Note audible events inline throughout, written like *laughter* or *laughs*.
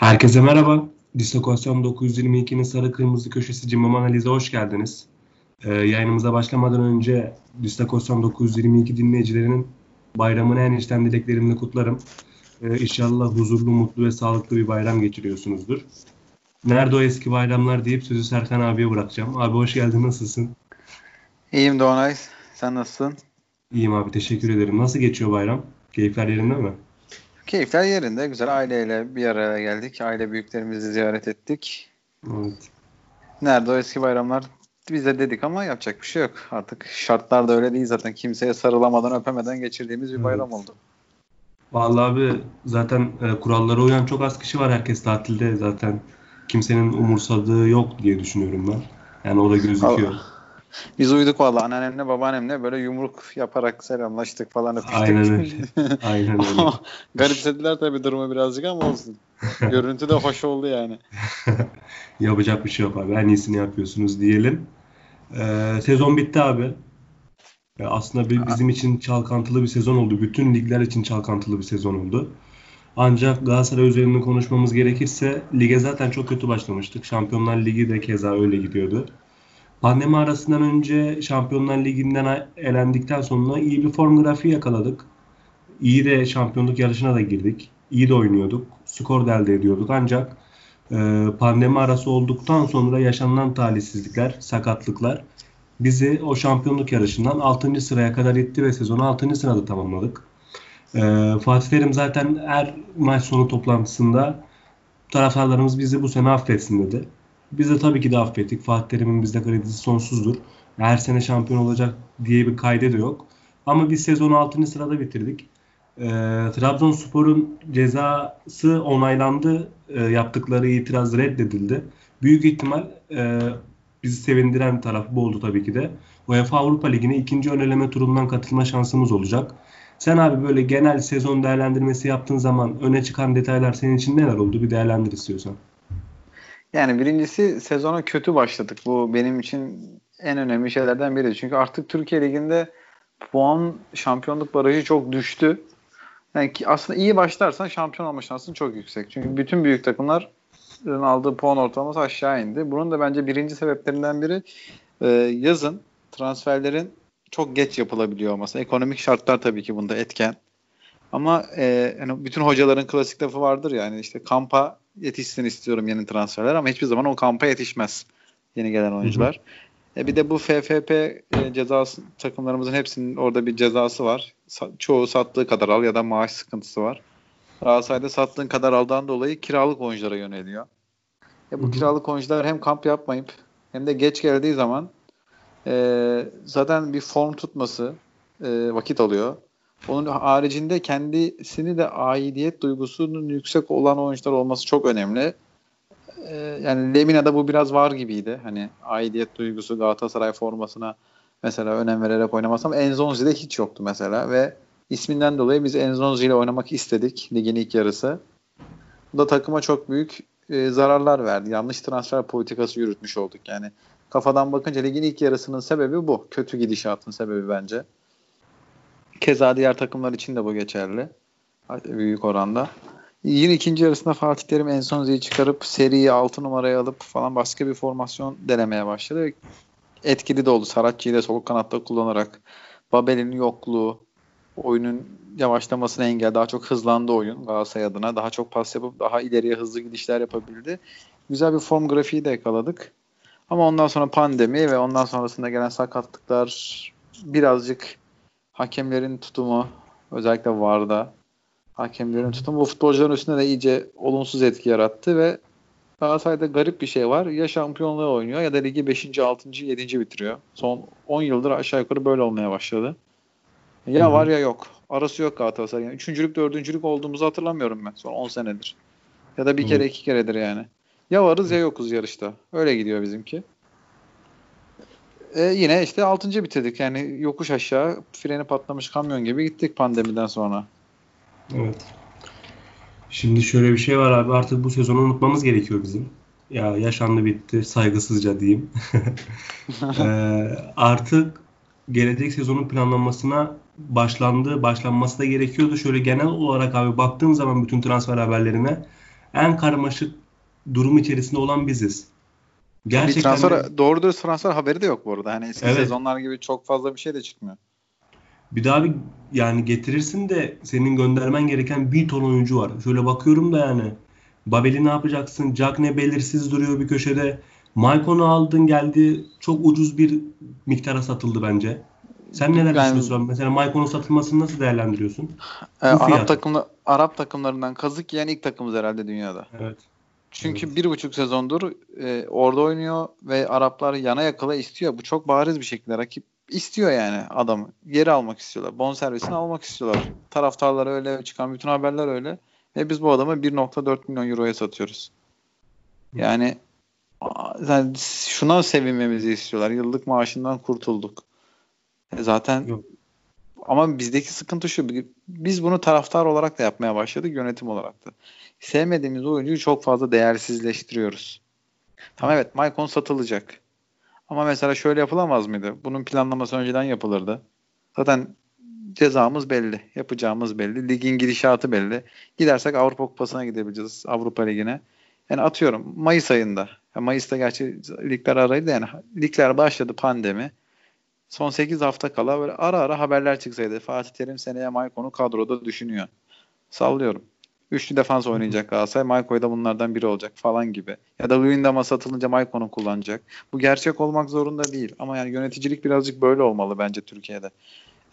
Herkese merhaba. Distokasyon 922'nin sarı kırmızı köşesi Cimbom Analiz'e hoş geldiniz. Ee, yayınımıza başlamadan önce Distokasyon 922 dinleyicilerinin bayramını en içten dileklerimle kutlarım. Ee, inşallah huzurlu, mutlu ve sağlıklı bir bayram geçiriyorsunuzdur. Nerede o eski bayramlar deyip sözü Serkan abiye bırakacağım. Abi hoş geldin, nasılsın? İyiyim Doğanay. Sen nasılsın? İyiyim abi, teşekkür ederim. Nasıl geçiyor bayram? Keyifler yerinde mi? Keyifler yerinde. Güzel aileyle bir araya geldik. Aile büyüklerimizi ziyaret ettik. Evet. Nerede o eski bayramlar? Biz de dedik ama yapacak bir şey yok. Artık şartlar da öyle değil zaten. Kimseye sarılamadan öpemeden geçirdiğimiz bir bayram oldu. Vallahi abi zaten e, kurallara uyan çok az kişi var. Herkes tatilde zaten. Kimsenin umursadığı yok diye düşünüyorum ben. Yani o da gözüküyor. Allah. Biz uyuduk valla anneannemle babaannemle böyle yumruk yaparak selamlaştık falan öpüştük. Aynen öyle. *laughs* Aynen öyle. Garipsediler tabii durumu birazcık ama olsun. *laughs* Görüntü de hoş oldu yani. *laughs* Yapacak bir şey yok abi. En iyisini yapıyorsunuz diyelim. Ee, sezon bitti abi. Ee, aslında bir, bizim için çalkantılı bir sezon oldu. Bütün ligler için çalkantılı bir sezon oldu. Ancak Galatasaray üzerinde konuşmamız gerekirse lige zaten çok kötü başlamıştık. Şampiyonlar Ligi de keza öyle gidiyordu. Pandemi arasından önce Şampiyonlar Ligi'nden elendikten sonra iyi bir form grafiği yakaladık. İyi de şampiyonluk yarışına da girdik. İyi de oynuyorduk. Skor da elde ediyorduk. Ancak e, pandemi arası olduktan sonra yaşanılan talihsizlikler, sakatlıklar bizi o şampiyonluk yarışından 6. sıraya kadar itti ve sezonu 6. sırada tamamladık. E, Fatih Terim zaten her maç sonu toplantısında taraftarlarımız bizi bu sene affetsin dedi. Biz de tabii ki de affettik. Fatih Terim'in bizde kredisi sonsuzdur. Her sene şampiyon olacak diye bir kaydı da yok. Ama biz sezonu 6. sırada bitirdik. E, Trabzonspor'un cezası onaylandı. E, yaptıkları itiraz reddedildi. Büyük ihtimal e, bizi sevindiren taraf bu oldu tabii ki de. UEFA Avrupa Ligi'ne ikinci ön turundan katılma şansımız olacak. Sen abi böyle genel sezon değerlendirmesi yaptığın zaman öne çıkan detaylar senin için neler oldu? Bir değerlendir istiyorsan. Yani birincisi sezona kötü başladık. Bu benim için en önemli şeylerden biri. Çünkü artık Türkiye Ligi'nde puan şampiyonluk barajı çok düştü. Yani ki aslında iyi başlarsan şampiyon olma şansın çok yüksek. Çünkü bütün büyük takımlar aldığı puan ortalaması aşağı indi. Bunun da bence birinci sebeplerinden biri e, yazın transferlerin çok geç yapılabiliyor olması. Ekonomik şartlar tabii ki bunda etken. Ama e, yani bütün hocaların klasik lafı vardır yani işte kampa yetişsin istiyorum yeni transferler ama hiçbir zaman o kampa yetişmez yeni gelen oyuncular. Hı hı. E bir de bu FFP e, cezası takımlarımızın hepsinin orada bir cezası var. Sa- çoğu sattığı kadar al ya da maaş sıkıntısı var. Galatasaray'da sattığın kadar aldan dolayı kiralık oyunculara yöneliyor. E bu hı kiralık oyuncular hem kamp yapmayıp hem de geç geldiği zaman e, zaten bir form tutması e, vakit alıyor. Onun haricinde kendisini de aidiyet duygusunun yüksek olan oyuncular olması çok önemli. Ee, yani Lemina'da bu biraz var gibiydi. Hani aidiyet duygusu Galatasaray formasına mesela önem vererek oynaması ama Enzonzi'de hiç yoktu mesela ve isminden dolayı biz Enzonzi ile oynamak istedik ligin ilk yarısı. Bu da takıma çok büyük e, zararlar verdi. Yanlış transfer politikası yürütmüş olduk yani. Kafadan bakınca ligin ilk yarısının sebebi bu. Kötü gidişatın sebebi bence. Keza diğer takımlar için de bu geçerli. Büyük oranda. Yine ikinci yarısında Fatih Terim en son Enzonzi'yi çıkarıp seriyi 6 numaraya alıp falan başka bir formasyon denemeye başladı. Etkili de oldu. Saratçı'yı da sol kanatta kullanarak Babel'in yokluğu, oyunun yavaşlamasına engel, daha çok hızlandı oyun Galatasaray adına. Daha çok pas yapıp daha ileriye hızlı gidişler yapabildi. Güzel bir form grafiği de yakaladık. Ama ondan sonra pandemi ve ondan sonrasında gelen sakatlıklar birazcık hakemlerin tutumu özellikle VAR'da hakemlerin tutumu bu futbolcuların üstünde de iyice olumsuz etki yarattı ve Galatasaray'da garip bir şey var. Ya şampiyonluğu oynuyor ya da ligi 5. 6. 7. bitiriyor. Son 10 yıldır aşağı yukarı böyle olmaya başladı. Ya Hı-hı. var ya yok. Arası yok Galatasaray. Yani üçüncülük, dördüncülük olduğumuzu hatırlamıyorum ben. Son 10 senedir. Ya da bir Hı-hı. kere iki keredir yani. Ya varız ya yokuz yarışta. Öyle gidiyor bizimki. E, yine işte 6. bitirdik. Yani yokuş aşağı freni patlamış kamyon gibi gittik pandemiden sonra. Evet. Şimdi şöyle bir şey var abi artık bu sezonu unutmamız gerekiyor bizim. Ya yaşandı bitti saygısızca diyeyim. *laughs* e, artık gelecek sezonun planlanmasına başlandı, başlanması da gerekiyordu. Şöyle genel olarak abi baktığım zaman bütün transfer haberlerine en karmaşık durum içerisinde olan biziz. Gerçekten transfer, de, doğru dürüst transfer haberi de yok bu arada. Hani eski evet. sezonlar gibi çok fazla bir şey de çıkmıyor. Bir daha bir yani getirirsin de senin göndermen gereken bir ton oyuncu var. Şöyle bakıyorum da yani Babel'i ne yapacaksın? Jack ne belirsiz duruyor bir köşede. Maikon'u aldın geldi. Çok ucuz bir miktara satıldı bence. Sen neler yani, düşünüyorsun? Mesela Maikon'un satılmasını nasıl değerlendiriyorsun? E, Arap takımla Arap takımlarından kazık yiyen ilk takımız herhalde dünyada. Evet. Çünkü evet. bir buçuk sezondur e, orada oynuyor ve Araplar yana yakala istiyor. Bu çok bariz bir şekilde rakip istiyor yani adamı. Geri almak istiyorlar. Bon servisini almak istiyorlar. Taraftarlar öyle, çıkan bütün haberler öyle. Ve biz bu adamı 1.4 milyon euroya satıyoruz. Yani, yani şuna sevinmemizi istiyorlar. Yıllık maaşından kurtulduk. E zaten Yok. ama bizdeki sıkıntı şu. Biz bunu taraftar olarak da yapmaya başladık. Yönetim olarak da. Sevmediğimiz oyuncuyu çok fazla değersizleştiriyoruz. Tamam evet Maicon satılacak. Ama mesela şöyle yapılamaz mıydı? Bunun planlaması önceden yapılırdı. Zaten cezamız belli. Yapacağımız belli. Ligin gidişatı belli. Gidersek Avrupa Kupası'na gidebileceğiz. Avrupa Ligi'ne. Yani atıyorum Mayıs ayında. Yani Mayıs'ta gerçi ligler araydı yani ligler başladı pandemi. Son 8 hafta kala böyle ara ara haberler çıksaydı. Fatih Terim seneye Maykon'u kadroda düşünüyor. Sallıyorum. Üçlü defans oynayacak Galatasaray. Maykoy da bunlardan biri olacak falan gibi. Ya da Luyendam'a satılınca Mayko'nu kullanacak. Bu gerçek olmak zorunda değil. Ama yani yöneticilik birazcık böyle olmalı bence Türkiye'de.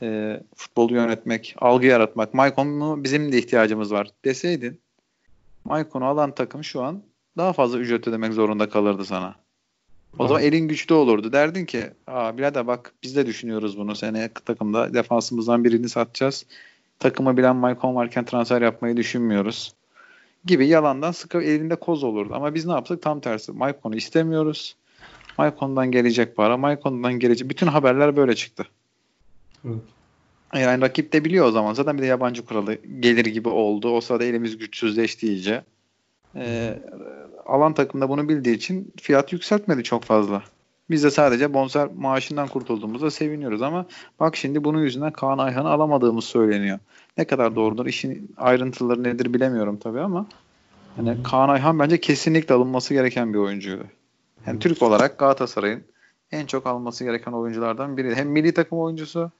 E, futbolu yönetmek, algı yaratmak. Maykon'u bizim de ihtiyacımız var deseydin Maykon'u alan takım şu an daha fazla ücret ödemek zorunda kalırdı sana. O zaman elin güçlü olurdu. Derdin ki Aa, birader bak biz de düşünüyoruz bunu. Seneye takımda defansımızdan birini satacağız takımı bilen Maicon varken transfer yapmayı düşünmüyoruz gibi yalandan sıkı elinde koz olurdu. Ama biz ne yaptık? Tam tersi. Maicon'u istemiyoruz. Maicon'dan gelecek para. Maicon'dan gelecek. Bütün haberler böyle çıktı. Evet. Yani rakip de biliyor o zaman. Zaten bir de yabancı kuralı gelir gibi oldu. O sırada elimiz güçsüzleşti iyice. Ee, alan takımda bunu bildiği için fiyat yükseltmedi çok fazla. Biz de sadece bonser maaşından kurtulduğumuzda seviniyoruz ama bak şimdi bunun yüzünden Kaan Ayhan'ı alamadığımız söyleniyor. Ne kadar doğrudur işin ayrıntıları nedir bilemiyorum tabii ama yani Kaan Ayhan bence kesinlikle alınması gereken bir oyuncuydu. Yani Türk olarak Galatasaray'ın en çok alması gereken oyunculardan biri. Hem milli takım oyuncusu,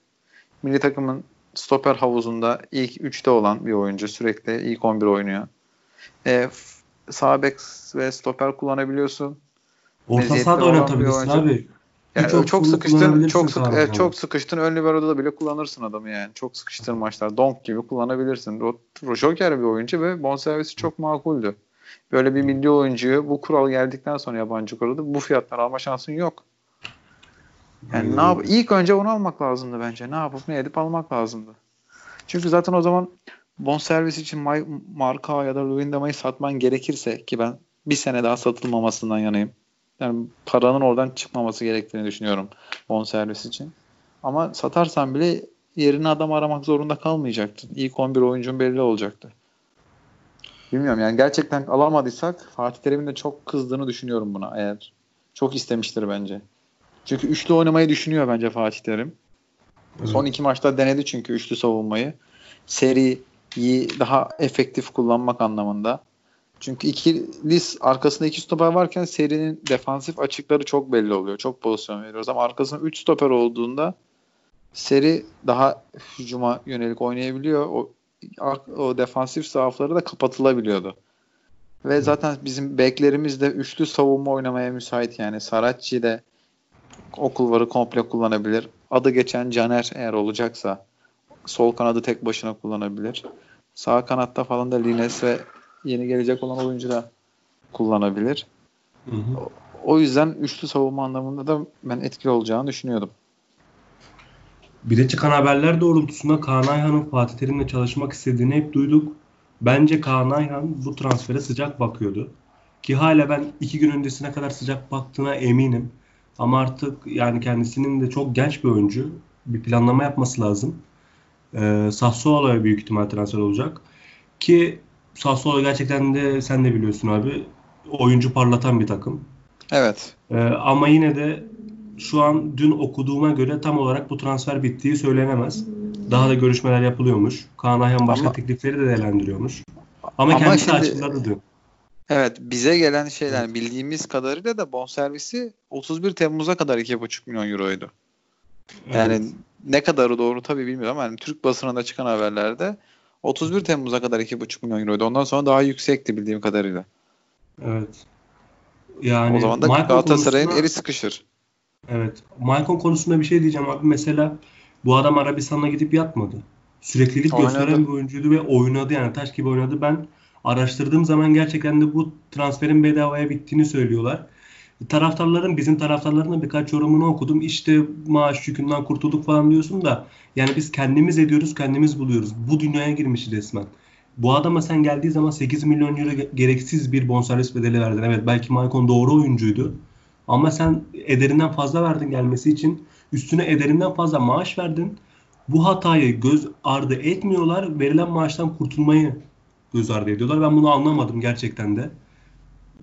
milli takımın stoper havuzunda ilk 3'te olan bir oyuncu. Sürekli ilk 11 oynuyor. E, sağ bek ve stoper kullanabiliyorsun. Orta sahada oynatabilirsin abi. Yani çok, çok sıkıştın, çok sık, evet, çok sıkıştın ön libero'da da bile kullanırsın adamı yani. Çok sıkıştığın maçlar donk gibi kullanabilirsin. O Joker bir oyuncu ve bonservisi çok makuldü. Böyle bir milli oyuncuyu bu kural geldikten sonra yabancı kuralı bu fiyatlar alma şansın yok. Yani hmm. ne yap ilk önce onu almak lazımdı bence. Ne yapıp ne edip almak lazımdı. Çünkü zaten o zaman bonservis için marka ya da Luyendama'yı satman gerekirse ki ben bir sene daha satılmamasından yanayım. Yani paranın oradan çıkmaması gerektiğini düşünüyorum bonservis için. Ama satarsan bile yerine adam aramak zorunda kalmayacaktın. İlk 11 oyuncun belli olacaktı. Bilmiyorum yani gerçekten alamadıysak Fatih Terim'in de çok kızdığını düşünüyorum buna eğer. Çok istemiştir bence. Çünkü üçlü oynamayı düşünüyor bence Fatih Terim. Evet. Son iki maçta denedi çünkü üçlü savunmayı. Seriyi daha efektif kullanmak anlamında. Çünkü ikili arkasında iki stoper varken serinin defansif açıkları çok belli oluyor. Çok pozisyon veriyoruz ama arkasında 3 stoper olduğunda seri daha hücuma yönelik oynayabiliyor. O, o defansif zaafları da kapatılabiliyordu. Ve zaten bizim beklerimiz de üçlü savunma oynamaya müsait yani. Saratçı de o kulvarı komple kullanabilir. Adı geçen Caner eğer olacaksa sol kanadı tek başına kullanabilir. Sağ kanatta falan da Lines ve yeni gelecek olan oyuncu da kullanabilir. Hı hı. O yüzden üçlü savunma anlamında da ben etkili olacağını düşünüyordum. Bir de çıkan haberler doğrultusunda Kaan Ayhan'ın Fatih Terim'le çalışmak istediğini hep duyduk. Bence Kaan Ayhan bu transfere sıcak bakıyordu. Ki hala ben iki gün öncesine kadar sıcak baktığına eminim. Ama artık yani kendisinin de çok genç bir oyuncu. Bir planlama yapması lazım. Ee, Sassuolo'ya büyük ihtimal transfer olacak. Ki Sassuolo gerçekten de sen de biliyorsun abi oyuncu parlatan bir takım. Evet. Ee, ama yine de şu an dün okuduğuma göre tam olarak bu transfer bittiği söylenemez. Daha da görüşmeler yapılıyormuş. Kaan Ayhan başka ama, teklifleri de değerlendiriyormuş. Ama, ama kendisi şimdi, açıkladı dün. Evet bize gelen şeyler evet. bildiğimiz kadarıyla da bonservisi 31 Temmuz'a kadar 2,5 milyon euroydu. Yani evet. ne kadarı doğru tabii bilmiyorum ama yani Türk basınında çıkan haberlerde 31 Temmuz'a kadar 2,5 milyon euroydu. Ondan sonra daha yüksekti bildiğim kadarıyla. Evet. Yani o zaman da Galatasaray'ın konusunda... eli sıkışır. Evet. Maicon konusunda bir şey diyeceğim abi. Mesela bu adam Arabistan'a gidip yatmadı. Süreklilik oynadı. gösteren bir oyuncuydu ve oynadı yani taş gibi oynadı. Ben araştırdığım zaman gerçekten de bu transferin bedavaya bittiğini söylüyorlar. Taraftarların bizim taraftarların birkaç yorumunu okudum. İşte maaş yükünden kurtulduk falan diyorsun da yani biz kendimiz ediyoruz, kendimiz buluyoruz. Bu dünyaya girmiş resmen. Bu adama sen geldiği zaman 8 milyon euro gereksiz bir bonservis bedeli verdin. Evet belki Maicon doğru oyuncuydu. Ama sen ederinden fazla verdin gelmesi için. Üstüne ederinden fazla maaş verdin. Bu hatayı göz ardı etmiyorlar. Verilen maaştan kurtulmayı göz ardı ediyorlar. Ben bunu anlamadım gerçekten de.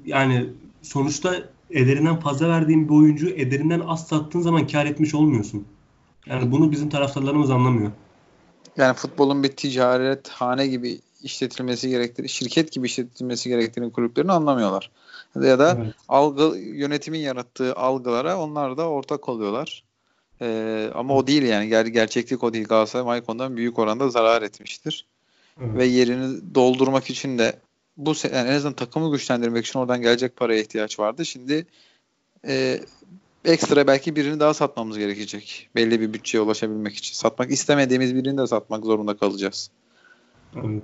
Yani sonuçta ederinden fazla verdiğin bir oyuncu ederinden az sattığın zaman kar etmiş olmuyorsun. Yani bunu bizim taraftarlarımız anlamıyor. Yani futbolun bir ticaret hane gibi işletilmesi gerektiğini, şirket gibi işletilmesi gerektiğini kulüplerin anlamıyorlar. Ya da evet. algı yönetimin yarattığı algılara onlar da ortak oluyorlar. Ee, ama o değil yani. Ger gerçeklik o değil. Galatasaray Maykon'dan büyük oranda zarar etmiştir. Evet. Ve yerini doldurmak için de bu yani en azından takımı güçlendirmek için oradan gelecek paraya ihtiyaç vardı. Şimdi e, ekstra belki birini daha satmamız gerekecek. Belli bir bütçeye ulaşabilmek için. Satmak istemediğimiz birini de satmak zorunda kalacağız. Evet.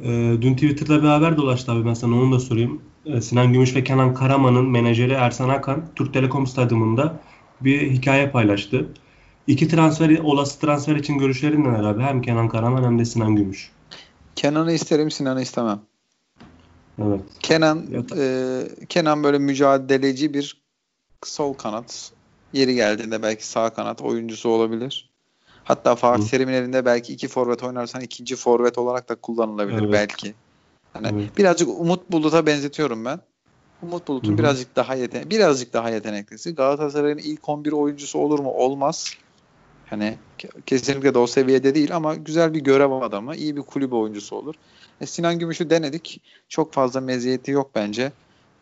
Ee, dün Twitter'da bir haber dolaştı abi ben sana onu da sorayım. Ee, Sinan Gümüş ve Kenan Karaman'ın menajeri Ersan Akan Türk Telekom Stadyumunda bir hikaye paylaştı. İki transfer, olası transfer için görüşlerin neler abi? Hem Kenan Karaman hem de Sinan Gümüş. Kenan'ı isterim, Sinan'ı istemem. Evet. Kenan e, Kenan böyle mücadeleci bir sol kanat. Yeri geldiğinde belki sağ kanat oyuncusu olabilir. Hatta Fatih Terim'in elinde belki iki forvet oynarsan ikinci forvet olarak da kullanılabilir evet. belki. Hani evet. birazcık Umut Bulut'a benzetiyorum ben. Umut Bulut'un birazcık daha yeten birazcık daha yeteneklisi. Galatasaray'ın ilk 11 oyuncusu olur mu? Olmaz. Hani kesinlikle de o seviyede değil ama güzel bir görev adamı, iyi bir kulüp oyuncusu olur. E, Sinan Gümüş'ü denedik. Çok fazla meziyeti yok bence.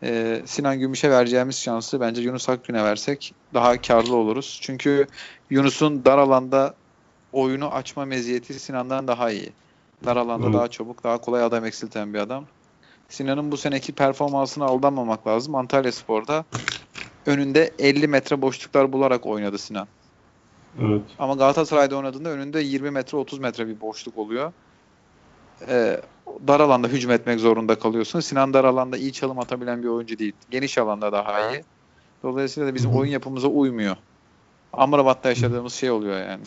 E, Sinan Gümüş'e vereceğimiz şansı bence Yunus Akgün'e versek daha karlı oluruz. Çünkü Yunus'un dar alanda oyunu açma meziyeti Sinan'dan daha iyi. Dar alanda evet. daha çabuk, daha kolay adam eksilten bir adam. Sinan'ın bu seneki performansına aldanmamak lazım. Antalya Spor'da önünde 50 metre boşluklar bularak oynadı Sinan. Evet. Ama Galatasaray'da oynadığında önünde 20 metre 30 metre bir boşluk oluyor. Ee, dar alanda hücum etmek zorunda kalıyorsun. Sinan dar alanda iyi çalım atabilen bir oyuncu değil. Geniş alanda daha iyi. Dolayısıyla da bizim oyun yapımıza uymuyor. Amrabat'ta yaşadığımız şey oluyor yani.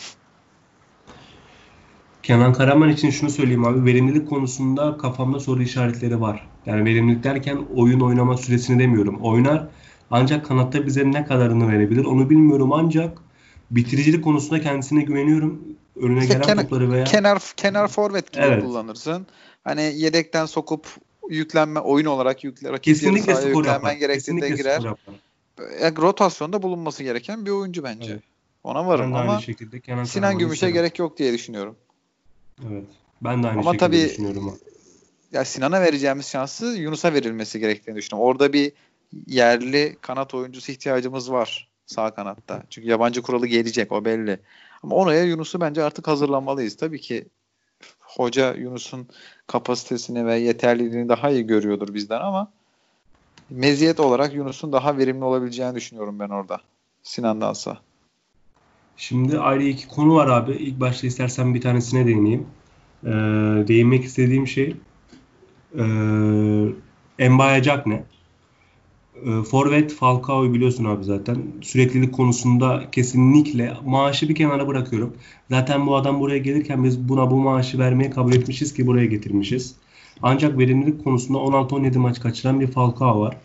Kenan Karaman için şunu söyleyeyim abi. Verimlilik konusunda kafamda soru işaretleri var. Yani verimlilik derken oyun oynama süresini demiyorum. Oynar ancak kanatta bize ne kadarını verebilir onu bilmiyorum ancak bitiricilik konusunda kendisine güveniyorum. Önüne işte gelen kenar, topları veya kenar kenar forvet gibi evet. kullanırsın. Hani yedekten sokup yüklenme oyun olarak yükle, rakip Kesinlikle skor yüklenmen yapar. gerektiğinde girer. Yani rotasyonda bulunması gereken bir oyuncu bence. Evet. Ona varım ama şekilde Kenan Sinan Gümüş'e gerek yok diye düşünüyorum. Evet. Ben de aynı Ama şekilde tabii, düşünüyorum. Ya Sinan'a vereceğimiz şansı Yunus'a verilmesi gerektiğini düşünüyorum. Orada bir yerli kanat oyuncusu ihtiyacımız var sağ kanatta. Çünkü yabancı kuralı gelecek o belli. Ama oraya Yunus'u bence artık hazırlanmalıyız. Tabii ki hoca Yunus'un kapasitesini ve yeterliliğini daha iyi görüyordur bizden ama meziyet olarak Yunus'un daha verimli olabileceğini düşünüyorum ben orada. Sinan'dansa. Şimdi ayrı iki konu var abi. İlk başta istersen bir tanesine değineyim. Ee, değinmek istediğim şey e, Embaya Jack ne? E, Forvet Falcao'yu biliyorsun abi zaten. Süreklilik konusunda kesinlikle maaşı bir kenara bırakıyorum. Zaten bu adam buraya gelirken biz buna bu maaşı vermeye kabul etmişiz ki buraya getirmişiz. Ancak verimlilik konusunda 16-17 maç kaçıran bir Falcao var.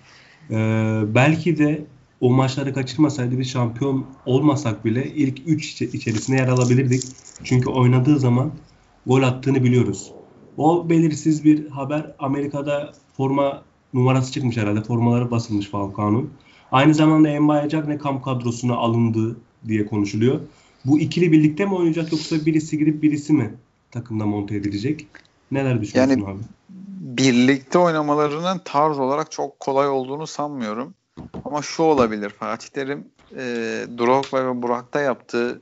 Ee, belki de o maçları kaçırmasaydı bir şampiyon olmasak bile ilk 3 içerisine yer alabilirdik. Çünkü oynadığı zaman gol attığını biliyoruz. O belirsiz bir haber Amerika'da forma numarası çıkmış herhalde. Formaları basılmış Falcao'nun. Aynı zamanda Embayacak ne kamp kadrosuna alındı diye konuşuluyor. Bu ikili birlikte mi oynayacak yoksa birisi gidip birisi mi takımda monte edilecek? Neler düşünüyorsun yani, abi? birlikte oynamalarının tarz olarak çok kolay olduğunu sanmıyorum. Ama şu olabilir. Fatih Terim e, Drogba ve Burak'ta yaptığı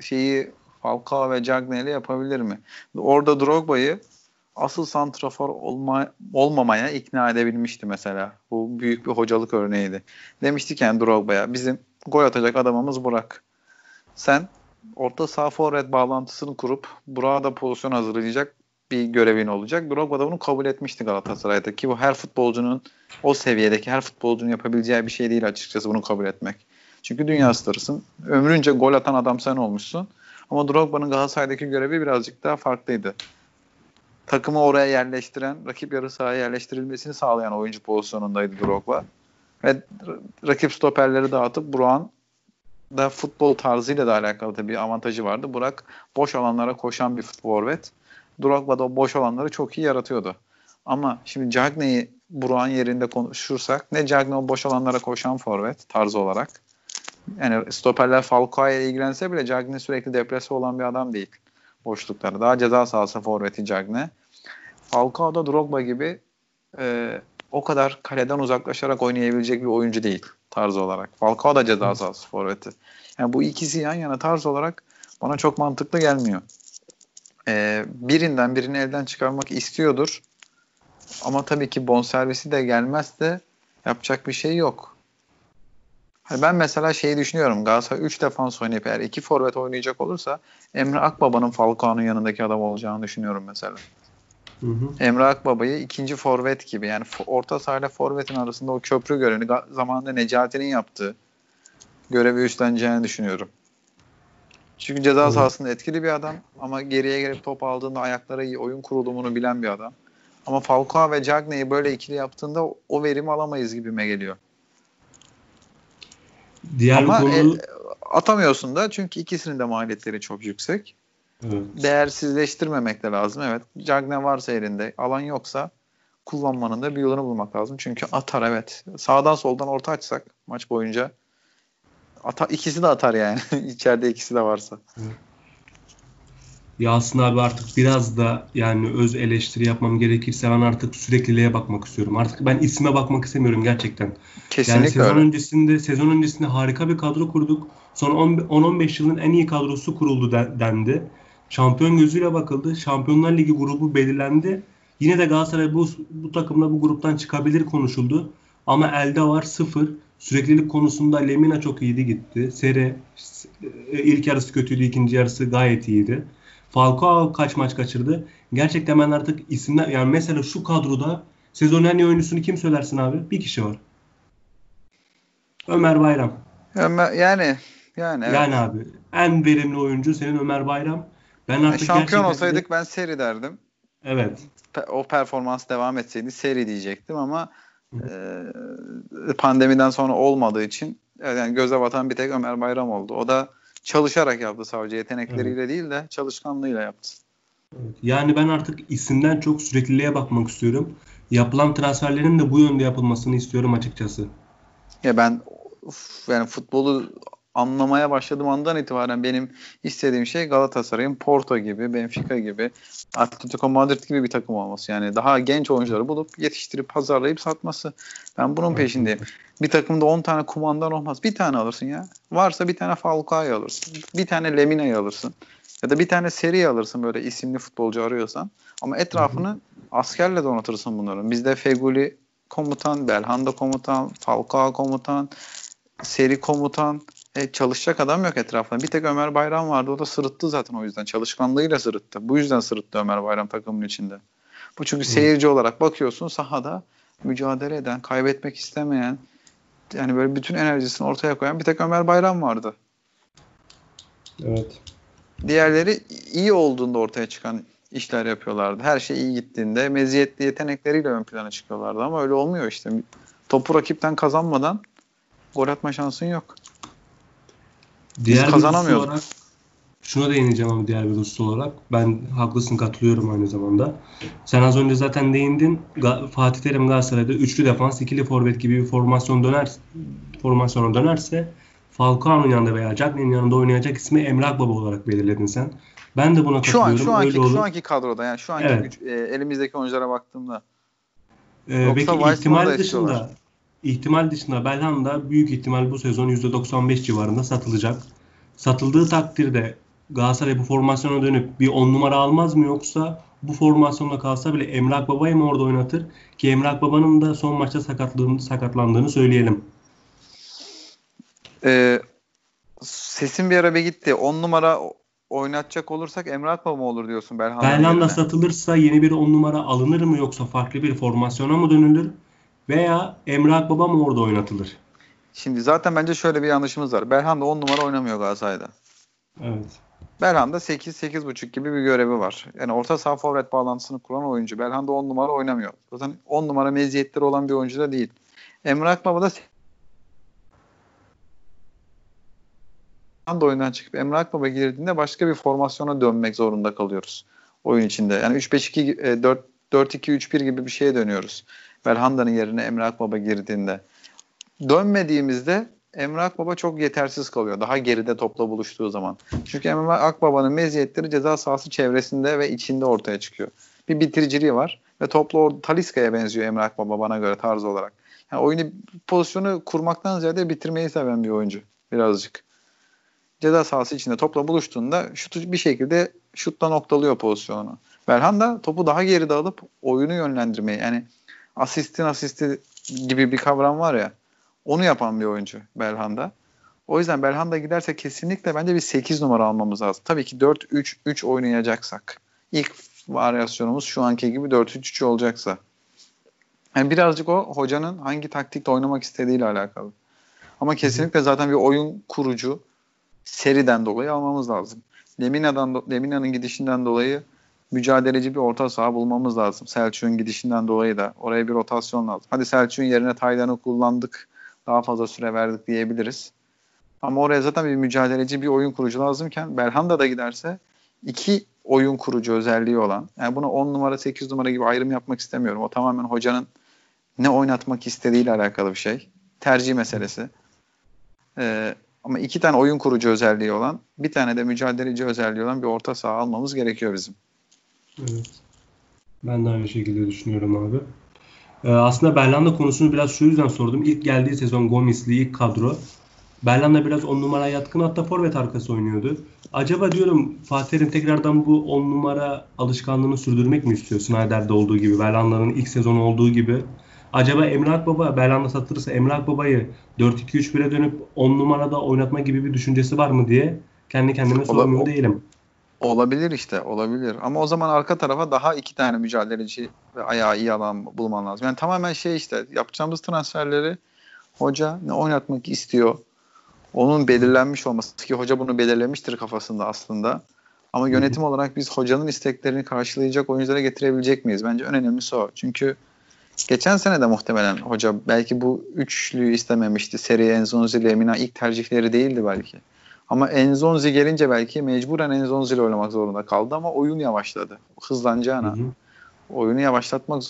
şeyi Falcao ve Cagney ile yapabilir mi? Orada Drogba'yı asıl santrafor olma, olmamaya ikna edebilmişti mesela. Bu büyük bir hocalık örneğiydi. Demişti ki yani Drogba'ya bizim gol atacak adamımız Burak. Sen orta saha forvet bağlantısını kurup Burak'a da pozisyon hazırlayacak bir görevin olacak. Drogba da bunu kabul etmişti Galatasaray'da ki bu her futbolcunun o seviyedeki her futbolcunun yapabileceği bir şey değil açıkçası bunu kabul etmek. Çünkü dünya starısın. Ömrünce gol atan adam sen olmuşsun. Ama Drogba'nın Galatasaray'daki görevi birazcık daha farklıydı. Takımı oraya yerleştiren, rakip yarı sahaya yerleştirilmesini sağlayan oyuncu pozisyonundaydı Drogba. Ve rakip stoperleri dağıtıp Burak'ın da futbol tarzıyla da alakalı tabii avantajı vardı. Burak boş alanlara koşan bir forvet. Drogba da o boş alanları çok iyi yaratıyordu. Ama şimdi Cagney'i Burak'ın yerinde konuşursak ne Cagney o boş alanlara koşan forvet tarzı olarak. Yani stoperler Falcao ile ilgilense bile Cagney sürekli depresi olan bir adam değil boşlukları. Daha ceza sahası forveti Cagney. Falcao da Drogba gibi e, o kadar kaleden uzaklaşarak oynayabilecek bir oyuncu değil tarz olarak. Falcao da ceza sahası forveti. Yani bu ikisi yan yana tarz olarak bana çok mantıklı gelmiyor. Ee, birinden birini elden çıkarmak istiyordur. Ama tabii ki bonservisi de gelmezse yapacak bir şey yok. Ben mesela şeyi düşünüyorum. Galatasaray 3 defans oynayıp eğer 2 forvet oynayacak olursa Emre Akbaba'nın Falcao'nun yanındaki adam olacağını düşünüyorum mesela. Hı hı. Emre Akbaba'yı ikinci forvet gibi yani orta sahayla forvetin arasında o köprü görevini zamanında Necati'nin yaptığı görevi üstleneceğini düşünüyorum. Çünkü ceza hı. sahasında etkili bir adam ama geriye gelip top aldığında ayaklara iyi oyun kurulumunu bilen bir adam. Ama Falcao ve Cagney'i böyle ikili yaptığında o verimi alamayız gibime geliyor. Diğer ama konu... e, atamıyorsun da çünkü ikisinin de maliyetleri çok yüksek. Evet. Değersizleştirmemek de lazım. Evet. Cagne varsa elinde, alan yoksa kullanmanın da bir yolunu bulmak lazım. Çünkü atar evet. Sağdan soldan orta açsak maç boyunca atar, ikisi de atar yani. *laughs* İçeride ikisi de varsa. Evet. Ya aslında abi artık biraz da yani öz eleştiri yapmam gerekirse ben artık sürekliliğe bakmak istiyorum. Artık ben isme bakmak istemiyorum gerçekten. Kesinlikle yani sezon öyle. öncesinde sezon öncesinde harika bir kadro kurduk. Son 10-15 yılın en iyi kadrosu kuruldu dendi. Şampiyon gözüyle bakıldı. Şampiyonlar Ligi grubu belirlendi. Yine de Galatasaray bu, bu takımla bu gruptan çıkabilir konuşuldu. Ama elde var sıfır. Süreklilik konusunda Lemina çok iyiydi gitti. Sere ilk yarısı kötüydü, ikinci yarısı gayet iyiydi. Falcao kaç maç kaçırdı? Gerçekten ben artık isimler yani mesela şu kadroda sezon en iyi oyuncusunu kim söylersin abi? Bir kişi var. Ömer Bayram. Ömer, yani yani evet. Yani abi en verimli oyuncu senin Ömer Bayram. Ben artık şampiyon olsaydık de... ben seri derdim. Evet. O performans devam etseydi seri diyecektim ama e, pandemiden sonra olmadığı için yani göze batan bir tek Ömer Bayram oldu. O da çalışarak yaptı sadece yetenekleriyle evet. değil de çalışkanlığıyla yaptı. Yani ben artık isimden çok sürekliliğe bakmak istiyorum. Yapılan transferlerin de bu yönde yapılmasını istiyorum açıkçası. Ya ben yani futbolu anlamaya başladığım andan itibaren benim istediğim şey Galatasaray'ın Porto gibi, Benfica gibi, Atletico Madrid gibi bir takım olması. Yani daha genç oyuncuları bulup yetiştirip pazarlayıp satması. Ben bunun peşindeyim. Bir takımda 10 tane kumandan olmaz. Bir tane alırsın ya. Varsa bir tane Falcao'yu alırsın. Bir tane Lemina'yı alırsın. Ya da bir tane seri alırsın böyle isimli futbolcu arıyorsan. Ama etrafını askerle donatırsın bunların. Bizde Feguli komutan, Belhanda komutan, Falcao komutan, seri komutan, e, çalışacak adam yok etrafında. Bir tek Ömer Bayram vardı. O da sırıttı zaten o yüzden. Çalışkanlığıyla sırıttı. Bu yüzden sırıttı Ömer Bayram takımın içinde. Bu çünkü seyirci olarak bakıyorsun sahada mücadele eden, kaybetmek istemeyen, yani böyle bütün enerjisini ortaya koyan bir tek Ömer Bayram vardı. Evet. Diğerleri iyi olduğunda ortaya çıkan işler yapıyorlardı. Her şey iyi gittiğinde meziyetli yetenekleriyle ön plana çıkıyorlardı ama öyle olmuyor işte. Topu rakipten kazanmadan gol atma şansın yok. Diğer Biz kazanamıyorduk. Olarak, şuna değineceğim ama diğer bir husus olarak. Ben haklısın katılıyorum aynı zamanda. Sen az önce zaten değindin. Fatih Terim Galatasaray'da üçlü defans, ikili forvet gibi bir formasyon döner formasyona dönerse Falcao'nun yanında veya Cagney'in yanında oynayacak ismi Emre Akbaba olarak belirledin sen. Ben de buna Şu an katılıyorum. şu anki Öyle olur. şu anki kadroda yani şu anki Evet. güç- e, elimizdeki oyunculara baktığımda Ee, Yoksa peki ihtimal dışında ihtimal dışında Belhanda büyük ihtimal bu sezon %95 civarında satılacak. Satıldığı takdirde Galatasaray bu formasyona dönüp bir 10 numara almaz mı yoksa bu formasyonda kalsa bile Emrah Baba'yı mı orada oynatır? Ki Emrah Baba'nın da son maçta sakatlığını, sakatlandığını söyleyelim. e, sesin bir ara bir gitti. 10 numara oynatacak olursak Emre Akbaba mı olur diyorsun Belhanda yerine? satılırsa yeni bir 10 numara alınır mı yoksa farklı bir formasyona mı dönülür? Veya Emrah Baba mı orada oynatılır? Şimdi zaten bence şöyle bir yanlışımız var. Belhanda 10 numara oynamıyor Galatasaray'da. Evet. Belhanda 8-8.5 gibi bir görevi var. Yani orta saha forvet bağlantısını kuran oyuncu. Belhanda 10 numara oynamıyor. Zaten 10 numara meziyetleri olan bir oyuncu da değil. Emre Akbaba da Belhanda oyundan çıkıp Emre Akbaba girdiğinde başka bir formasyona dönmek zorunda kalıyoruz oyun içinde. Yani 3-5-2 e, 4 4-2-3-1 gibi bir şeye dönüyoruz. Belhanda'nın yerine Emre Akbaba girdiğinde. Dönmediğimizde Emre Akbaba çok yetersiz kalıyor. Daha geride topla buluştuğu zaman. Çünkü Emre Akbaba'nın meziyetleri ceza sahası çevresinde ve içinde ortaya çıkıyor. Bir bitiriciliği var ve topla or- Taliska'ya benziyor Emre Akbaba bana göre tarz olarak. Yani oyunu pozisyonu kurmaktan ziyade bitirmeyi seven bir oyuncu birazcık. Ceza sahası içinde topla buluştuğunda şutu bir şekilde şutla noktalıyor pozisyonunu. Belhanda topu daha geride alıp oyunu yönlendirmeyi yani asistin asisti gibi bir kavram var ya onu yapan bir oyuncu Belhanda. O yüzden Belhanda giderse kesinlikle bence bir 8 numara almamız lazım. Tabii ki 4-3-3 oynayacaksak. İlk varyasyonumuz şu anki gibi 4-3-3 olacaksa. Yani birazcık o hocanın hangi taktikte oynamak istediğiyle alakalı. Ama kesinlikle zaten bir oyun kurucu seriden dolayı almamız lazım. Lemina'dan Lemina'nın gidişinden dolayı mücadeleci bir orta saha bulmamız lazım. Selçuk'un gidişinden dolayı da oraya bir rotasyon lazım. Hadi Selçuk'un yerine Taylan'ı kullandık. Daha fazla süre verdik diyebiliriz. Ama oraya zaten bir mücadeleci bir oyun kurucu lazımken Belhanda da giderse iki oyun kurucu özelliği olan yani buna 10 numara 8 numara gibi ayrım yapmak istemiyorum. O tamamen hocanın ne oynatmak istediğiyle alakalı bir şey. Tercih meselesi. Ee, ama iki tane oyun kurucu özelliği olan bir tane de mücadeleci özelliği olan bir orta saha almamız gerekiyor bizim. Evet. Ben de aynı şekilde düşünüyorum abi. Ee, aslında Belhanda konusunu biraz şu yüzden sordum. İlk geldiği sezon Gomis'li ilk kadro. Belhanda biraz 10 numaraya yatkın hatta forvet arkası oynuyordu. Acaba diyorum Fatih Terim tekrardan bu 10 numara alışkanlığını sürdürmek mi istiyor Snyder'de olduğu gibi, Belhanda'nın ilk sezonu olduğu gibi? Acaba Emre Akbaba, Belhanda satılırsa Emre Akbaba'yı 4-2-3-1'e dönüp 10 numarada oynatma gibi bir düşüncesi var mı diye kendi kendime sormuyor değilim. Olabilir işte olabilir. Ama o zaman arka tarafa daha iki tane mücadeleci ve ayağı iyi alan bulman lazım. Yani tamamen şey işte yapacağımız transferleri hoca ne oynatmak istiyor. Onun belirlenmiş olması ki hoca bunu belirlemiştir kafasında aslında. Ama yönetim olarak biz hocanın isteklerini karşılayacak oyunculara getirebilecek miyiz? Bence en önemlisi o. Çünkü geçen sene de muhtemelen hoca belki bu üçlüyü istememişti. Seri Enzonzi ile Emina ilk tercihleri değildi belki. Ama Enzonzi gelince belki mecburen Enzonzi ile oynamak zorunda kaldı ama oyun yavaşladı. Hızlanacağına. Hı hı. Oyunu yavaşlatmak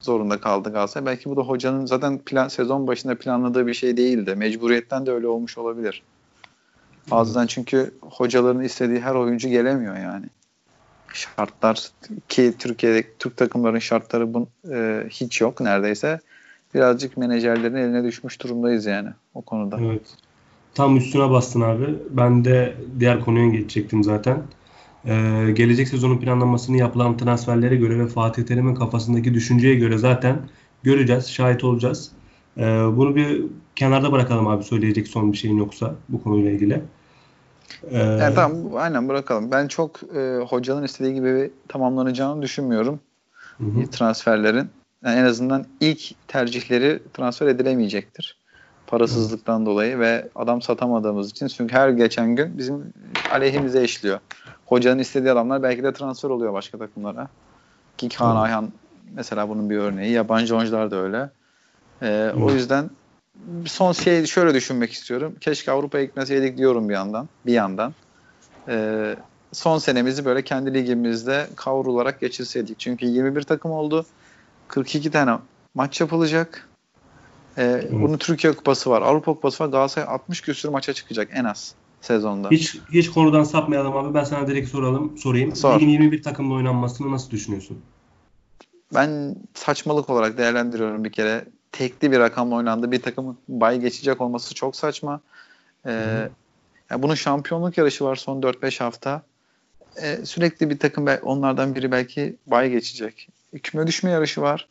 zorunda kaldı Galatasaray. Belki bu da hocanın zaten plan, sezon başında planladığı bir şey değildi. Mecburiyetten de öyle olmuş olabilir. Bazen çünkü hocaların istediği her oyuncu gelemiyor yani. Şartlar ki Türkiye'de Türk takımların şartları bun, e, hiç yok neredeyse. Birazcık menajerlerin eline düşmüş durumdayız yani o konuda. Evet. Tam üstüne bastın abi. Ben de diğer konuya geçecektim zaten. Ee, gelecek sezonun planlamasını yapılan transferlere göre ve Fatih Terim'in kafasındaki düşünceye göre zaten göreceğiz, şahit olacağız. Ee, bunu bir kenarda bırakalım abi söyleyecek son bir şeyin yoksa bu konuyla ilgili. Ee, Yani tamam aynen bırakalım. Ben çok e, hocanın istediği gibi tamamlanacağını düşünmüyorum hı transferlerin. Yani en azından ilk tercihleri transfer edilemeyecektir. Parasızlıktan dolayı ve adam satamadığımız için. Çünkü her geçen gün bizim aleyhimize işliyor. Hocanın istediği adamlar belki de transfer oluyor başka takımlara. Ki Kaan. Ayhan mesela bunun bir örneği. Yabancı oyuncular da öyle. Ee, o yüzden son şey şöyle düşünmek istiyorum. Keşke Avrupa'ya gitmeseydik diyorum bir yandan. Bir yandan. Ee, son senemizi böyle kendi ligimizde kavrularak geçirseydik. Çünkü 21 takım oldu. 42 tane maç yapılacak. Ee, bunun Türkiye Kupası var, Avrupa Kupası var. Galatasaray 60 küsür maça çıkacak en az. sezonda. Hiç hiç konudan sapmayalım abi. Ben sana direkt soralım, sorayım. Sor. Ligin 21 takımla oynanmasını nasıl düşünüyorsun? Ben saçmalık olarak değerlendiriyorum bir kere. Tekli bir rakamla oynandı. Bir takımın bay geçecek olması çok saçma. Ee, ya bunun şampiyonluk yarışı var son 4-5 hafta. Ee, sürekli bir takım onlardan biri belki bay geçecek. Küme düşme yarışı var.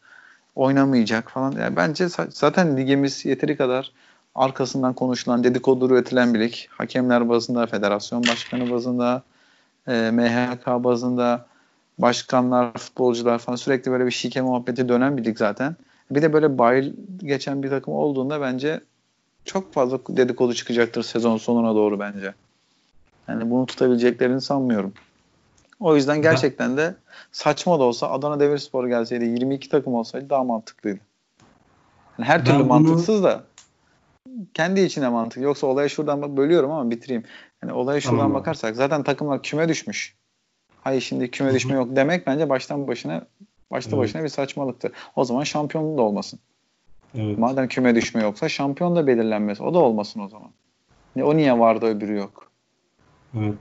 Oynamayacak falan. Yani bence zaten ligimiz yeteri kadar arkasından konuşulan, dedikodu üretilen bir lig. Hakemler bazında, federasyon başkanı bazında, e, MHK bazında, başkanlar, futbolcular falan sürekli böyle bir şike muhabbeti dönen bir lig zaten. Bir de böyle bayıl geçen bir takım olduğunda bence çok fazla dedikodu çıkacaktır sezon sonuna doğru bence. Yani bunu tutabileceklerini sanmıyorum. O yüzden gerçekten de saçma da olsa Adana Demirspor gelseydi 22 takım olsaydı daha mantıklıydı. Yani her türlü bunu... mantıksız da kendi içine mantık. Yoksa olaya şuradan bölüyorum ama bitireyim. Yani olaya şuradan tamam. bakarsak zaten takımlar küme düşmüş. Hayır şimdi küme düşme yok demek bence baştan başına başta evet. başına bir saçmalıktı. O zaman şampiyon da olmasın. Evet. Madem küme düşme yoksa şampiyon da belirlenmez. O da olmasın o zaman. O niye vardı öbürü yok? Evet.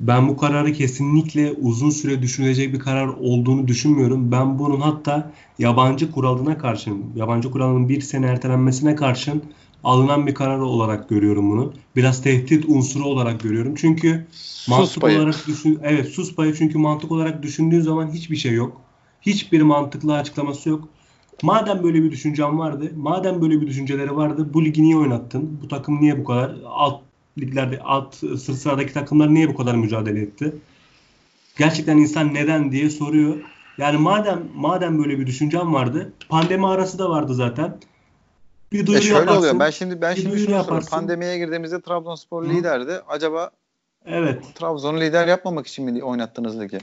Ben bu kararı kesinlikle uzun süre düşünülecek bir karar olduğunu düşünmüyorum. Ben bunun hatta yabancı kuralına karşın, yabancı kuralının bir sene ertelenmesine karşın alınan bir karar olarak görüyorum bunu. Biraz tehdit unsuru olarak görüyorum. Çünkü sus mantık payı. olarak düşün evet sus payı çünkü mantık olarak düşündüğün zaman hiçbir şey yok. Hiçbir mantıklı açıklaması yok. Madem böyle bir düşüncen vardı, madem böyle bir düşünceleri vardı, bu ligi niye oynattın? Bu takım niye bu kadar alt liglerde alt sırt sıradaki takımlar niye bu kadar mücadele etti? Gerçekten insan neden diye soruyor. Yani madem madem böyle bir düşüncem vardı, pandemi arası da vardı zaten. Bir duyuru e şöyle yaparsın, oluyor. Ben şimdi ben şimdi şunu yaparsın. Pandemiye girdiğimizde Trabzonspor Hı. liderdi. Acaba Evet. Trabzon'u lider yapmamak için mi oynattınız ligi?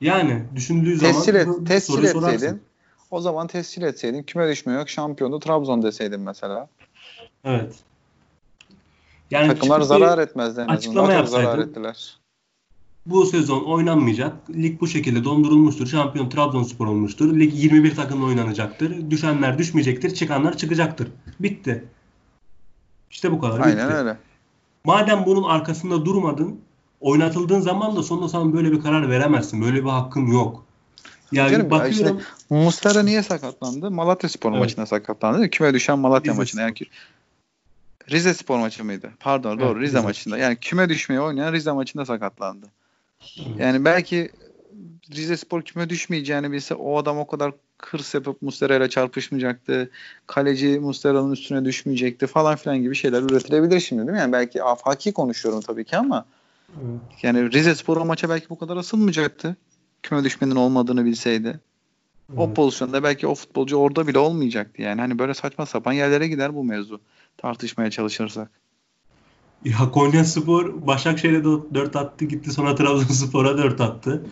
Yani düşündüğü zaman tescil, et, tescil etseydin sorarsın. o zaman tescil etseydin küme düşme yok şampiyondu Trabzon deseydin mesela. Evet. Yani Takımlar zarar etmezdi en Açıklama zarar ettiler. Bu sezon oynanmayacak. Lig bu şekilde dondurulmuştur. Şampiyon Trabzonspor olmuştur. Lig 21 takımla oynanacaktır. Düşenler düşmeyecektir. Çıkanlar çıkacaktır. Bitti. İşte bu kadar. Aynen bitti. öyle. Madem bunun arkasında durmadın, oynatıldığın zaman da sonunda sana böyle bir karar veremezsin. Böyle bir hakkın yok. Yani Canım, bakıyorum. Işte, Mustara niye sakatlandı? Malatya Spor evet. maçına sakatlandı. Küme düşen Malatya Rize maçına. Yani Rize Spor maçı mıydı? Pardon evet, doğru Rize, Rize maçında. Yani küme düşmeye oynayan Rize maçında sakatlandı. Evet. Yani belki Rize Spor küme düşmeyeceğini bilse o adam o kadar hırs yapıp Mustera ile çarpışmayacaktı. Kaleci Mustera'nın üstüne düşmeyecekti falan filan gibi şeyler üretilebilir şimdi değil mi? Yani belki afaki konuşuyorum tabii ki ama evet. yani Rize Spor o maça belki bu kadar asılmayacaktı. Küme düşmenin olmadığını bilseydi. Evet. O pozisyonda belki o futbolcu orada bile olmayacaktı yani. Hani böyle saçma sapan yerlere gider bu mevzu tartışmaya çalışırsak. Ya Konya Spor Başakşehir'e 4 attı gitti sonra Trabzonspor'a 4 attı.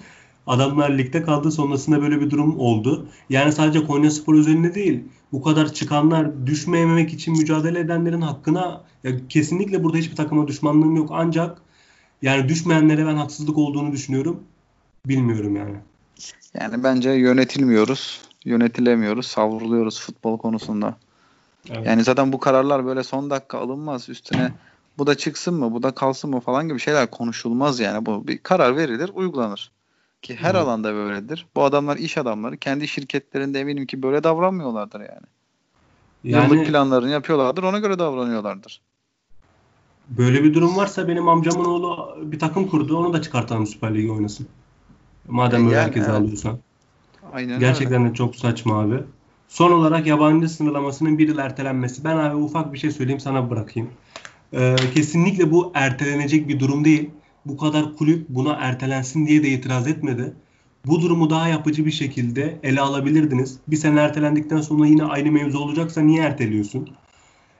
Adamlar ligde kaldı sonrasında böyle bir durum oldu. Yani sadece Konya Spor üzerinde değil. Bu kadar çıkanlar düşmeyememek için mücadele edenlerin hakkına ya kesinlikle burada hiçbir takıma düşmanlığım yok. Ancak yani düşmeyenlere ben haksızlık olduğunu düşünüyorum. Bilmiyorum yani. Yani bence yönetilmiyoruz. Yönetilemiyoruz. Savruluyoruz futbol konusunda. Evet. Yani zaten bu kararlar böyle son dakika alınmaz. Üstüne bu da çıksın mı, bu da kalsın mı falan gibi şeyler konuşulmaz yani. Bu bir karar verilir, uygulanır. Ki her evet. alanda böyledir. Bu adamlar iş adamları. Kendi şirketlerinde eminim ki böyle davranmıyorlardır yani. yani Yıllık planlarını yapıyorlardır, ona göre davranıyorlardır. Böyle bir durum varsa benim amcamın oğlu bir takım kurdu. Onu da çıkartalım Süper Lig'e oynasın. Madem böyle yani, herkese evet. alıyorsan. Aynen Gerçekten öyle. de çok saçma abi. Son olarak yabancı sınırlamasının bir yıl ertelenmesi. Ben abi ufak bir şey söyleyeyim sana bırakayım. Ee, kesinlikle bu ertelenecek bir durum değil. Bu kadar kulüp buna ertelensin diye de itiraz etmedi. Bu durumu daha yapıcı bir şekilde ele alabilirdiniz. Bir sene ertelendikten sonra yine aynı mevzu olacaksa niye erteliyorsun?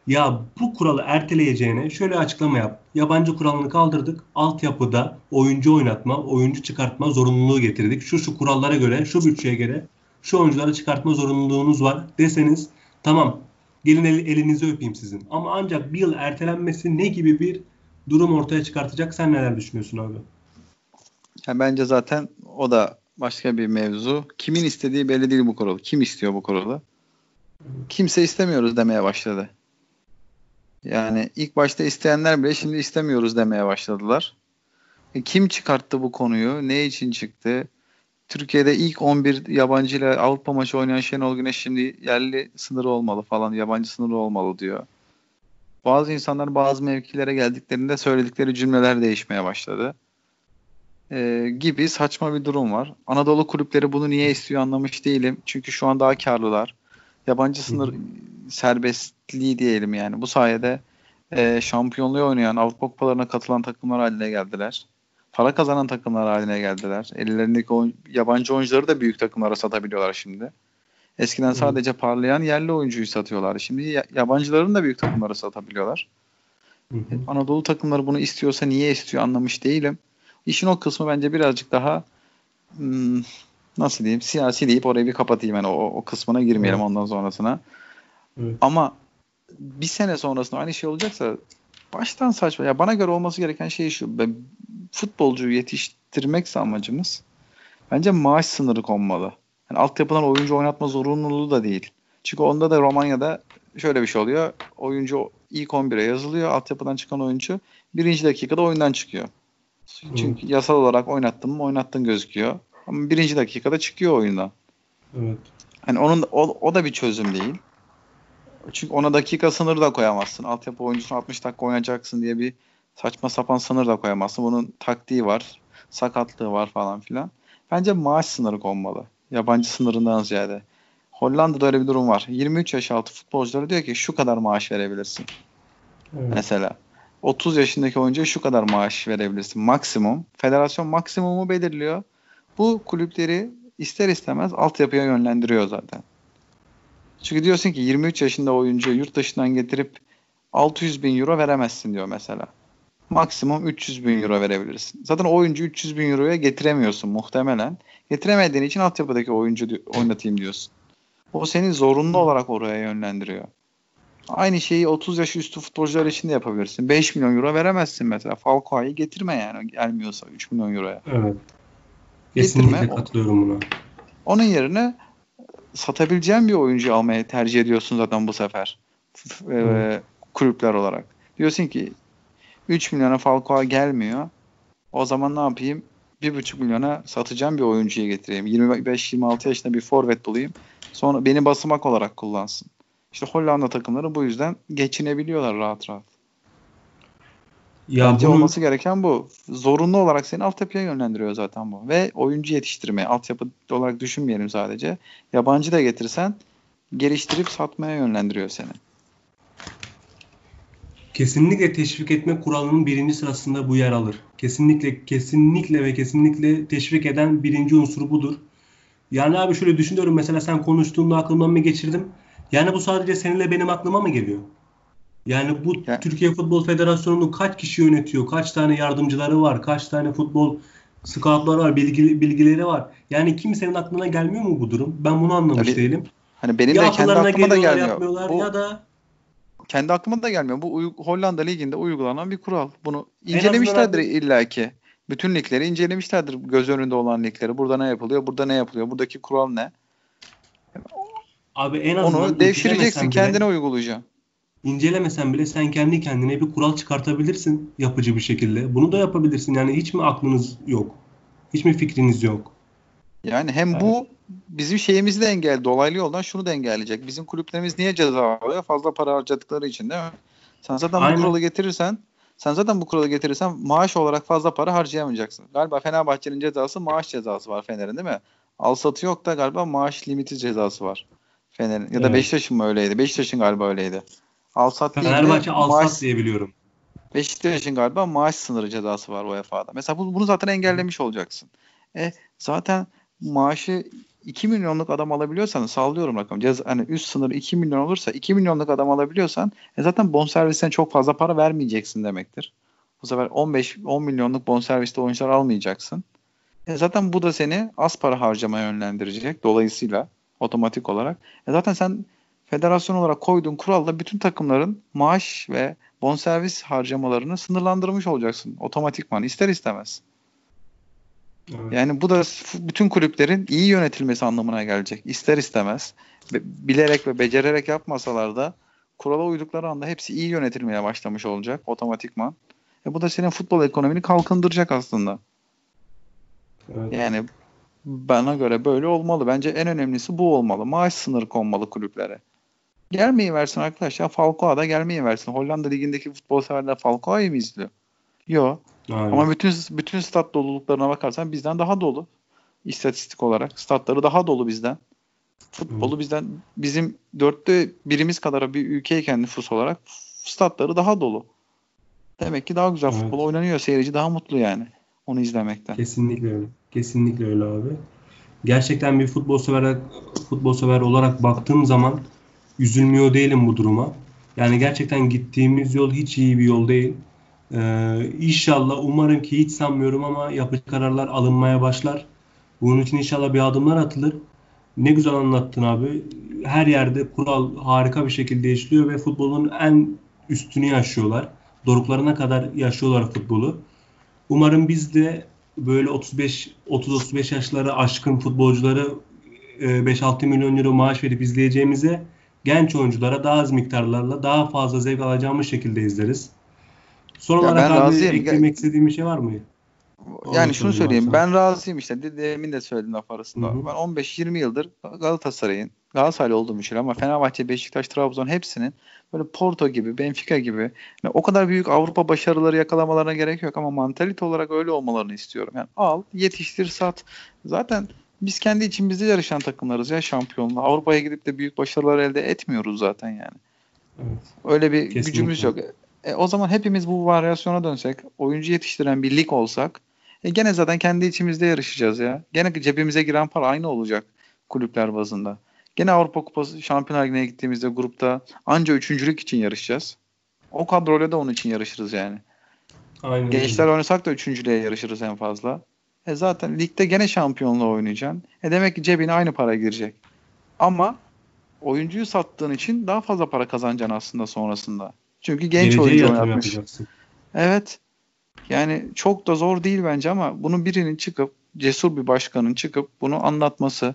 Ya bu kuralı erteleyeceğine şöyle açıklama yap. Yabancı kuralını kaldırdık. Altyapıda oyuncu oynatma, oyuncu çıkartma zorunluluğu getirdik. Şu şu kurallara göre, şu bütçeye göre şu oyuncuları çıkartma zorunluluğunuz var deseniz tamam gelin el, elinizi öpeyim sizin. Ama ancak bir yıl ertelenmesi ne gibi bir durum ortaya çıkartacak sen neler düşünüyorsun abi? Ya bence zaten o da başka bir mevzu. Kimin istediği belli değil bu kuralı. Kim istiyor bu kuralı? Kimse istemiyoruz demeye başladı. Yani ilk başta isteyenler bile şimdi istemiyoruz demeye başladılar. E, kim çıkarttı bu konuyu? Ne için çıktı? Türkiye'de ilk 11 yabancı ile Avrupa maçı oynayan Şenol Güneş şimdi yerli sınırı olmalı falan, yabancı sınırı olmalı diyor. Bazı insanlar bazı mevkilere geldiklerinde söyledikleri cümleler değişmeye başladı. Ee, gibi saçma bir durum var. Anadolu kulüpleri bunu niye istiyor anlamış değilim. Çünkü şu an daha karlılar. Yabancı sınır serbestliği diyelim yani. Bu sayede e, şampiyonluğu oynayan Avrupa kupalarına katılan takımlar haline geldiler para kazanan takımlar haline geldiler. Ellerindeki oyun, yabancı oyuncuları da büyük takımlara satabiliyorlar şimdi. Eskiden sadece parlayan yerli oyuncuyu satıyorlar. Şimdi yabancıların da büyük takımlara satabiliyorlar. Hmm. Anadolu takımları bunu istiyorsa niye istiyor anlamış değilim. İşin o kısmı bence birazcık daha hmm, nasıl diyeyim siyasi deyip orayı bir kapatayım yani o, o kısmına girmeyelim hmm. ondan sonrasına. Hmm. Ama bir sene sonrasında aynı şey olacaksa baştan saçma. Ya bana göre olması gereken şey şu. Ben, futbolcuyu yetiştirmekse amacımız bence maaş sınırı konmalı. Yani altyapıdan oyuncu oynatma zorunluluğu da değil. Çünkü onda da Romanya'da şöyle bir şey oluyor. Oyuncu ilk 11'e yazılıyor. Altyapıdan çıkan oyuncu birinci dakikada oyundan çıkıyor. Çünkü evet. yasal olarak oynattın mı oynattın gözüküyor. Ama birinci dakikada çıkıyor oyundan. Evet. Hani onun o, o da bir çözüm değil. Çünkü ona dakika sınırı da koyamazsın. Altyapı oyuncusunu 60 dakika oynayacaksın diye bir saçma sapan sınır da koyamazsın. Bunun taktiği var, sakatlığı var falan filan. Bence maaş sınırı konmalı. Yabancı sınırından ziyade. Hollanda'da öyle bir durum var. 23 yaş altı futbolculara diyor ki şu kadar maaş verebilirsin. Evet. Mesela 30 yaşındaki oyuncuya şu kadar maaş verebilirsin. Maksimum. Federasyon maksimumu belirliyor. Bu kulüpleri ister istemez altyapıya yönlendiriyor zaten. Çünkü diyorsun ki 23 yaşında oyuncu yurt dışından getirip 600 bin euro veremezsin diyor mesela. Maksimum 300 bin euro verebilirsin. Zaten oyuncu 300 bin euroya getiremiyorsun muhtemelen. Getiremediğin için altyapıdaki oyuncu oynatayım diyorsun. O seni zorunlu olarak oraya yönlendiriyor. Aynı şeyi 30 yaş üstü futbolcular için de yapabilirsin. 5 milyon euro veremezsin mesela. Falcao'yu getirme yani gelmiyorsa 3 milyon euroya. Evet. Kesinlikle getirme. katılıyorum buna. Onun yerine satabileceğin bir oyuncu almayı tercih ediyorsun zaten bu sefer. E, kulüpler olarak. Diyorsun ki 3 milyona Falcao gelmiyor. O zaman ne yapayım? 1,5 milyona satacağım bir oyuncuyu getireyim. 25-26 yaşında bir forvet bulayım. Sonra beni basamak olarak kullansın. İşte Hollanda takımları bu yüzden geçinebiliyorlar rahat rahat. Ya Bence bunun... olması gereken bu. Zorunlu olarak seni altyapıya yönlendiriyor zaten bu. Ve oyuncu yetiştirme. Altyapı olarak düşünmeyelim sadece. Yabancı da getirsen geliştirip satmaya yönlendiriyor seni. Kesinlikle teşvik etme kuralının birinci sırasında bu yer alır. Kesinlikle, kesinlikle ve kesinlikle teşvik eden birinci unsur budur. Yani abi şöyle düşünüyorum mesela sen konuştuğunda aklımdan mı geçirdim? Yani bu sadece seninle benim aklıma mı geliyor? Yani bu ya. Türkiye Futbol Federasyonu'nu kaç kişi yönetiyor? Kaç tane yardımcıları var? Kaç tane futbol scoutları var? Bilgi, bilgileri var? Yani kimsenin aklına gelmiyor mu bu durum? Ben bunu anlamış Tabii, değilim. Hani benim ya de kendi aklıma da gelmiyor. Bu, ya da kendi aklıma da gelmiyor. Bu Hollanda liginde uygulanan bir kural. Bunu incelemişlerdir illaki. Bütün ligleri incelemişlerdir göz önünde olan ligleri. Burada ne yapılıyor? Burada ne yapılıyor? Buradaki kural ne? Abi en azından onu devşireceksin, kendine uygulayacaksın incelemesen bile sen kendi kendine bir kural çıkartabilirsin yapıcı bir şekilde. Bunu da yapabilirsin. Yani hiç mi aklınız yok? Hiç mi fikriniz yok? Yani hem evet. bu bizim şeyimizi de engel dolaylı yoldan şunu da engelleyecek. Bizim kulüplerimiz niye ceza alıyor? Fazla para harcadıkları için değil mi? Sen zaten Aynen. bu kuralı getirirsen sen zaten bu kuralı getirirsen maaş olarak fazla para harcayamayacaksın. Galiba Fenerbahçe'nin cezası maaş cezası var Fener'in değil mi? Al satı yok da galiba maaş limiti cezası var. Fener'in. Ya da evet. Beşiktaş'ın mı öyleydi? Beşiktaş'ın galiba öyleydi. Alsat değil Fenerbahçe Alsat maaş, diye biliyorum. Beşiktaş'ın galiba maaş sınırı cezası var UEFA'da. Mesela bunu zaten engellemiş olacaksın. E zaten maaşı 2 milyonluk adam alabiliyorsan sallıyorum rakam. Ceza, hani üst sınır 2 milyon olursa 2 milyonluk adam alabiliyorsan e zaten bonservisten çok fazla para vermeyeceksin demektir. Bu sefer 15 10 milyonluk bonserviste oyuncular almayacaksın. E zaten bu da seni az para harcamaya yönlendirecek. Dolayısıyla otomatik olarak. E zaten sen federasyon olarak koyduğun kuralla bütün takımların maaş ve bonservis harcamalarını sınırlandırmış olacaksın otomatikman ister istemez. Evet. Yani bu da bütün kulüplerin iyi yönetilmesi anlamına gelecek. İster istemez bilerek ve becererek yapmasalar da kurala uydukları anda hepsi iyi yönetilmeye başlamış olacak otomatikman. E bu da senin futbol ekonomini kalkındıracak aslında. Evet. Yani bana göre böyle olmalı. Bence en önemlisi bu olmalı. Maaş sınırı konmalı kulüplere. Gelmeyi versin arkadaşlar. Falcao da gelmeyi versin. Hollanda ligindeki futbol severler Falcao'yu mu izliyor? Yok. Ama bütün bütün stat doluluklarına bakarsan bizden daha dolu. İstatistik olarak. Statları daha dolu bizden. Futbolu Hı. bizden bizim dörtte birimiz kadar bir ülkeyken nüfus olarak statları daha dolu. Demek ki daha güzel evet. futbol oynanıyor. Seyirci daha mutlu yani onu izlemekten. Kesinlikle öyle. Kesinlikle öyle abi. Gerçekten bir futbol sever futbol sever olarak baktığım zaman üzülmüyor değilim bu duruma. Yani gerçekten gittiğimiz yol hiç iyi bir yol değil. Ee, inşallah umarım ki hiç sanmıyorum ama yapıcı kararlar alınmaya başlar. Bunun için inşallah bir adımlar atılır. Ne güzel anlattın abi. Her yerde kural harika bir şekilde işliyor ve futbolun en üstünü yaşıyorlar. Doruklarına kadar yaşıyorlar futbolu. Umarım biz de böyle 35 30-35 yaşları aşkın futbolcuları 5-6 e, milyon euro maaş verip izleyeceğimize genç oyunculara daha az miktarlarla daha fazla zevk alacağımız şekilde izleriz. Son ya olarak abi eklemek istediğim bir şey var mı? Yani şunu söyleyeyim. Ben razıyım işte. Demin de söyledim laf arasında. Hı hı. Ben 15-20 yıldır Galatasaray'ın Galatasaraylı olduğum için ama Fenerbahçe, Beşiktaş, Trabzon hepsinin böyle Porto gibi, Benfica gibi yani o kadar büyük Avrupa başarıları yakalamalarına gerek yok ama mantalite olarak öyle olmalarını istiyorum. Yani al, yetiştir, sat. Zaten biz kendi içimizde yarışan takımlarız ya şampiyonluğa. Avrupa'ya gidip de büyük başarılar elde etmiyoruz zaten yani. Evet. Öyle bir Kesinlikle. gücümüz yok. E, o zaman hepimiz bu varyasyona dönsek, oyuncu yetiştiren bir lig olsak, e, gene zaten kendi içimizde yarışacağız ya. Gene cebimize giren para aynı olacak kulüpler bazında. Gene Avrupa Kupası Şampiyonlar Ligi'ne gittiğimizde grupta anca üçüncülük için yarışacağız. O kadroyla da onun için yarışırız yani. Aynen. Gençler oynasak da üçüncülüğe yarışırız en fazla. E zaten ligde gene şampiyonluğa oynayacaksın. E demek ki cebine aynı para girecek. Ama oyuncuyu sattığın için daha fazla para kazanacaksın aslında sonrasında. Çünkü genç Geleceği oyuncu oynatmış. Evet. Yani çok da zor değil bence ama bunu birinin çıkıp cesur bir başkanın çıkıp bunu anlatması,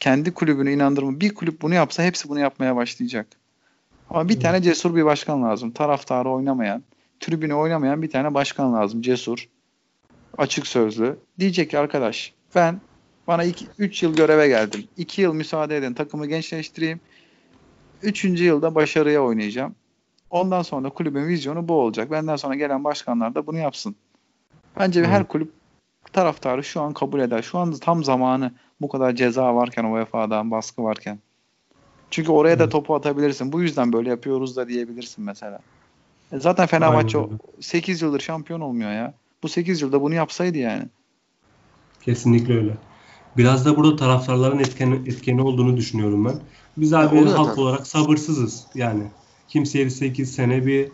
kendi kulübünü inandırma. Bir kulüp bunu yapsa hepsi bunu yapmaya başlayacak. Ama bir tane cesur bir başkan lazım. Taraftarı oynamayan, tribünü oynamayan bir tane başkan lazım. Cesur, açık sözlü. Diyecek ki arkadaş ben bana 3 yıl göreve geldim. 2 yıl müsaade edin takımı gençleştireyim. 3. yılda başarıya oynayacağım. Ondan sonra kulübün vizyonu bu olacak. Benden sonra gelen başkanlar da bunu yapsın. Bence evet. her kulüp taraftarı şu an kabul eder. Şu anda tam zamanı bu kadar ceza varken UEFA'dan baskı varken. Çünkü oraya da topu atabilirsin. Bu yüzden böyle yapıyoruz da diyebilirsin mesela. E zaten Fenerbahçe 8 yıldır şampiyon olmuyor ya. Bu 8 yılda bunu yapsaydı yani. Kesinlikle öyle. Biraz da burada taraftarların etken, etkeni olduğunu düşünüyorum ben. Biz abi ya, halk tabii. olarak sabırsızız. Yani kimseye 8 sene bir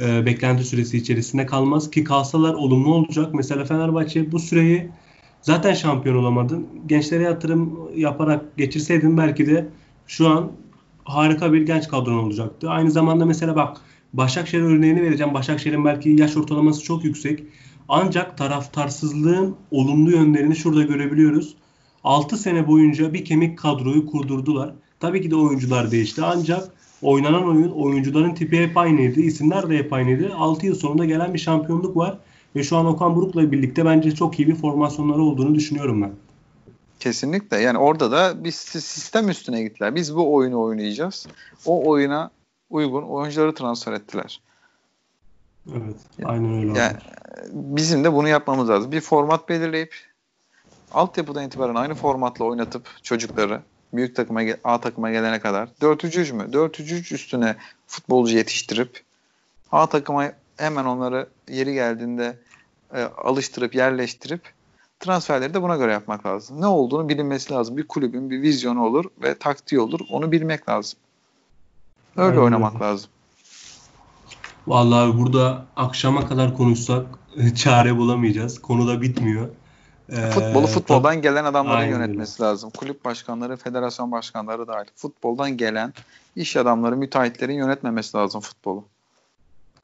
e, beklenti süresi içerisinde kalmaz ki kalsalar olumlu olacak. Mesela Fenerbahçe bu süreyi zaten şampiyon olamadın. Gençlere yatırım yaparak geçirseydin belki de şu an harika bir genç kadron olacaktı. Aynı zamanda mesela bak Başakşehir örneğini vereceğim. Başakşehir'in belki yaş ortalaması çok yüksek. Ancak taraftarsızlığın olumlu yönlerini şurada görebiliyoruz. 6 sene boyunca bir kemik kadroyu kurdurdular. Tabii ki de oyuncular değişti ancak oynanan oyun oyuncuların tipi hep aynıydı. İsimler de hep aynıydı. 6 yıl sonunda gelen bir şampiyonluk var. Ve şu an Okan Buruk'la birlikte bence çok iyi bir formasyonları olduğunu düşünüyorum ben. Kesinlikle. Yani orada da bir sistem üstüne gittiler. Biz bu oyunu oynayacağız. O oyuna uygun oyuncuları transfer ettiler. Evet. Aynen öyle. Yani bizim de bunu yapmamız lazım. Bir format belirleyip altyapıdan itibaren aynı formatla oynatıp çocukları büyük takıma A takıma gelene kadar 4-3-3 mü? 4-3-3 üstüne futbolcu yetiştirip A takıma hemen onları yeri geldiğinde e, alıştırıp yerleştirip transferleri de buna göre yapmak lazım. Ne olduğunu bilinmesi lazım. Bir kulübün bir vizyonu olur ve taktiği olur. Onu bilmek lazım. Öyle Aynen. oynamak lazım. Vallahi burada akşama kadar konuşsak *laughs* çare bulamayacağız. Konu da bitmiyor. Ee, Futbolu futboldan tab- gelen adamların Aynen yönetmesi lazım. Kulüp başkanları, federasyon başkanları dahil. Futboldan gelen iş adamları, müteahhitlerin yönetmemesi lazım futbolu.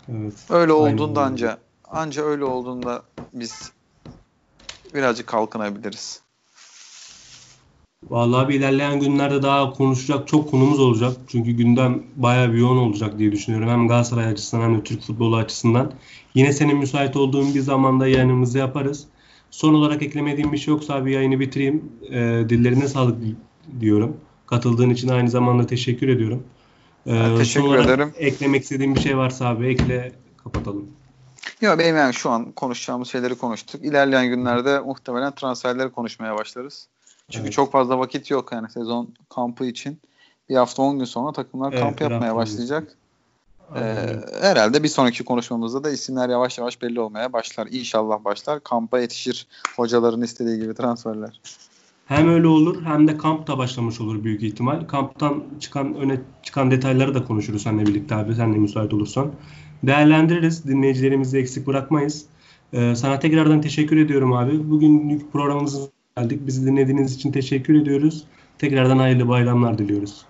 Evet. Öyle olduğunda Aynen. anca anca öyle olduğunda biz birazcık kalkınabiliriz. Vallahi ilerleyen günlerde daha konuşacak çok konumuz olacak. Çünkü gündem bayağı bir yoğun olacak diye düşünüyorum. Hem Galatasaray açısından hem de Türk futbolu açısından. Yine senin müsait olduğun bir zamanda yayınımızı yaparız. Son olarak eklemediğim bir şey yoksa abi yayını bitireyim. E, dillerine sağlık diyorum. Katıldığın için aynı zamanda teşekkür ediyorum. Ben E, teşekkür son ederim. eklemek istediğim bir şey varsa abi ekle kapatalım. Yok benim yani şu an konuşacağımız şeyleri konuştuk. İlerleyen günlerde muhtemelen transferleri konuşmaya başlarız. Çünkü Evet. çok fazla vakit yok yani sezon kampı için. Bir hafta 10 gün sonra takımlar Evet, kamp yapmaya başlayacak. Ee, herhalde bir sonraki konuşmamızda da isimler yavaş yavaş belli olmaya başlar. İnşallah başlar. Kampa yetişir hocaların istediği gibi transferler. Hem öyle olur hem de kamp da başlamış olur büyük ihtimal. Kamptan çıkan öne çıkan detayları da konuşuruz seninle birlikte abi. Sen de müsait olursan. Değerlendiririz. Dinleyicilerimizi eksik bırakmayız. Ee, sana tekrardan teşekkür ediyorum abi. Bugünlük programımıza geldik. Bizi dinlediğiniz için teşekkür ediyoruz. Tekrardan hayırlı bayramlar diliyoruz.